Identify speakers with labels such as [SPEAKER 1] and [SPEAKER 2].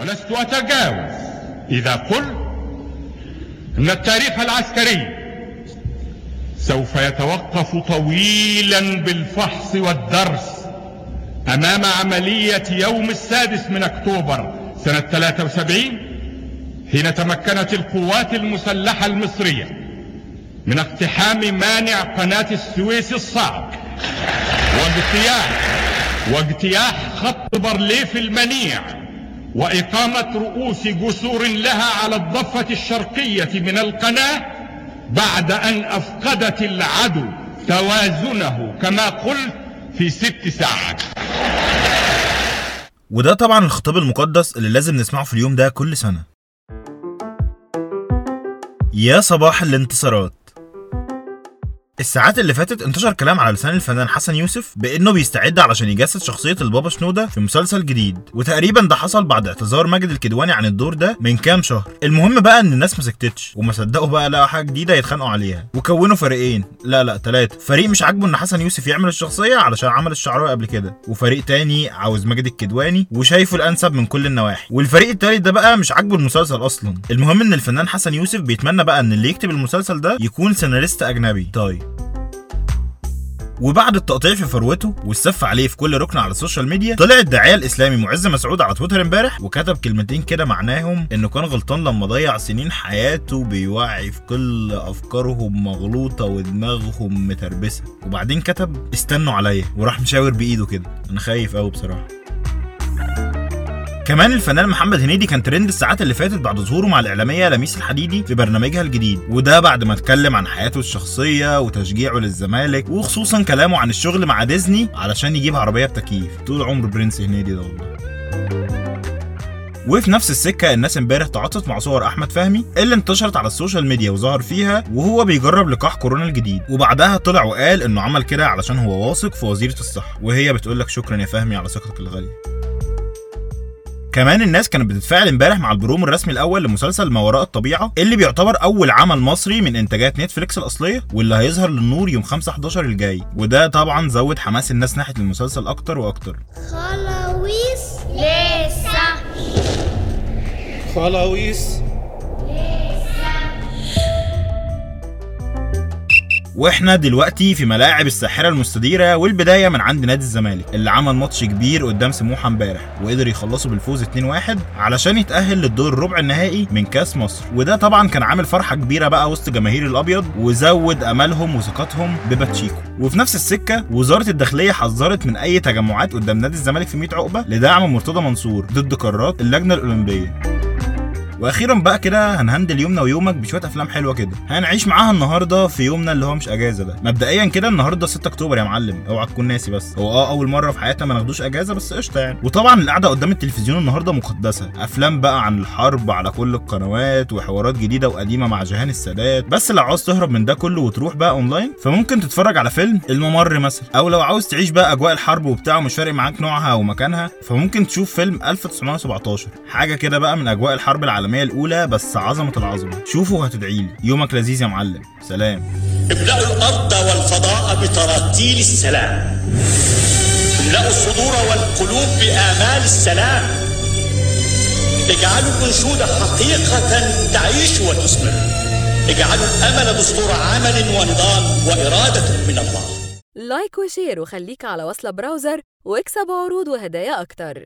[SPEAKER 1] ولست أتجاوز. إذا قلت أن التاريخ العسكري سوف يتوقف طويلا بالفحص والدرس أمام عملية يوم السادس من أكتوبر سنة 73 حين تمكنت القوات المسلحة المصرية من اقتحام مانع قناة السويس الصعب واجتياح واجتياح خط برليف المنيع وإقامة رؤوس جسور لها على الضفة الشرقية من القناة بعد أن أفقدت العدو توازنه كما قلت في ست ساعات.
[SPEAKER 2] وده طبعا الخطاب المقدس اللي لازم نسمعه في اليوم ده كل سنة. يا صباح الانتصارات. الساعات اللي فاتت انتشر كلام على لسان الفنان حسن يوسف بإنه بيستعد علشان يجسد شخصية البابا شنودة في مسلسل جديد. وتقريبا ده حصل بعد اعتذار ماجد الكدواني عن الدور ده من كام شهر. المهم بقى إن الناس ما سكتتش وما صدقوا بقى لقوا حاجة جديدة يتخانقوا عليها. وكونوا فريقين. لا لا ثلاثة فريق مش عاجبه إن حسن يوسف يعمل الشخصية علشان عمل الشعراوي قبل كده. وفريق تاني عاوز ماجد الكدواني وشايفه الأنسب من كل النواحي. والفريق التالت ده بقى مش عاجبه المسلسل أصلا. المهم إن الفنان حسن يوسف بيتمنى بقى إن اللي يكتب المسلسل ده يكون سيناريست أجنبي. طيب. وبعد التقطيع في فروته والسف عليه في كل ركن على ال social media طلع الداعيه الإسلامي معز مسعود على تويتر امبارح وكتب كلمتين كده معناهم انه كان غلطان لما ضيع سنين حياته بيوعي في كل أفكارهم مغلوطة ودماغهم متربسة. وبعدين كتب استنوا عليا وراح مشاور بإيده كده. أنا خايف قوي بصراحة. كمان الفنان محمد هنيدي كان ترند الساعات اللي فاتت بعد ظهوره مع الإعلامية لميس الحديدي في برنامجها الجديد. وده بعد ما اتكلم عن حياته الشخصية وتشجيعه للزمالك وخصوصا كلامه عن الشغل مع ديزني علشان يجيب عربية بتكييف. طول عمر برنس هنيدي ده والله. وفي نفس السكة الناس امبارح تعاطت مع صور أحمد فهمي اللي انتشرت على ال social media وظهر فيها وهو بيجرب لقاح كورونا الجديد. وبعدها طلع وقال إنه عمل كده علشان هو واثق في وزيرة الصحة. وهي بتقول لك شكرا يا فهمي على ثقتك الغالية. كمان الناس كانت بتتفاعل امبارح مع البرومو الرسمي الأول لمسلسل ما وراء الطبيعة اللي بيعتبر أول عمل مصري من إنتاجات نتفليكس الأصلية واللي هيظهر للنور يوم 5 11 الجاي. وده طبعا زود حماس الناس ناحية المسلسل أكتر وأكتر.
[SPEAKER 3] خلاويص لسه.
[SPEAKER 4] خلاويص
[SPEAKER 2] وإحنا دلوقتي في ملاعب الساحرة المستديرة والبداية من عند نادي الزمالك اللي عمل ماتش كبير قدام سموحة امبارح وقدر يخلصوا بالفوز 2-1 علشان يتأهل للدور الربع النهائي من كاس مصر. وده طبعا كان عامل فرحة كبيرة بقى وسط جماهير الأبيض وزود أملهم وثقتهم بباتشيكو. وفي نفس السكة وزارة الداخلية حذرت من أي تجمعات قدام نادي الزمالك في 100 عقبة لدعم مرتضى منصور ضد قرارات اللجنة الأولمبية. وأخيرا بقى كده هنهندل يومنا ويومك بشوية أفلام حلوة كده. هنعيش معاها النهارده في يومنا اللي هو مش أجازة ده. مبدئيا كده النهارده 6 أكتوبر يا معلم. أوعى تكون ناسي بس. هو آه أول مرة في حياتنا ما ناخدوش أجازة بس قشطة يعني. وطبعا القعدة قدام التلفزيون النهارده مقدسة. أفلام بقى عن الحرب على كل القنوات وحوارات جديدة وقديمة مع جهان السادات. بس لو عاوز تهرب من ده كله وتروح بقى أونلاين فممكن تتفرج على فيلم الممر مثلا. أو لو عاوز تعيش بقى أجواء الحرب وبتاع ومش فارق معاك نوعها ومكانها فممكن تشوف فيلم 1917 حاجة كده بقى من أجواء الحرب العالمية. الأولى بس عظمة العظمة. شوفوا هتدعيلي يومك لذيذ يا معلم. سلام.
[SPEAKER 5] املأوا الأرض والفضاء بتراتيل السلام. املأوا الصدور والقلوب بآمال السلام. اجعلوا الأنشود حقيقة تعيش وتثمر اجعلوا الأمل دستور عمل ونضال وإرادة من الله.
[SPEAKER 6] like و share وخليك على وصلة browser واكسب عروض وهدايا أكتر.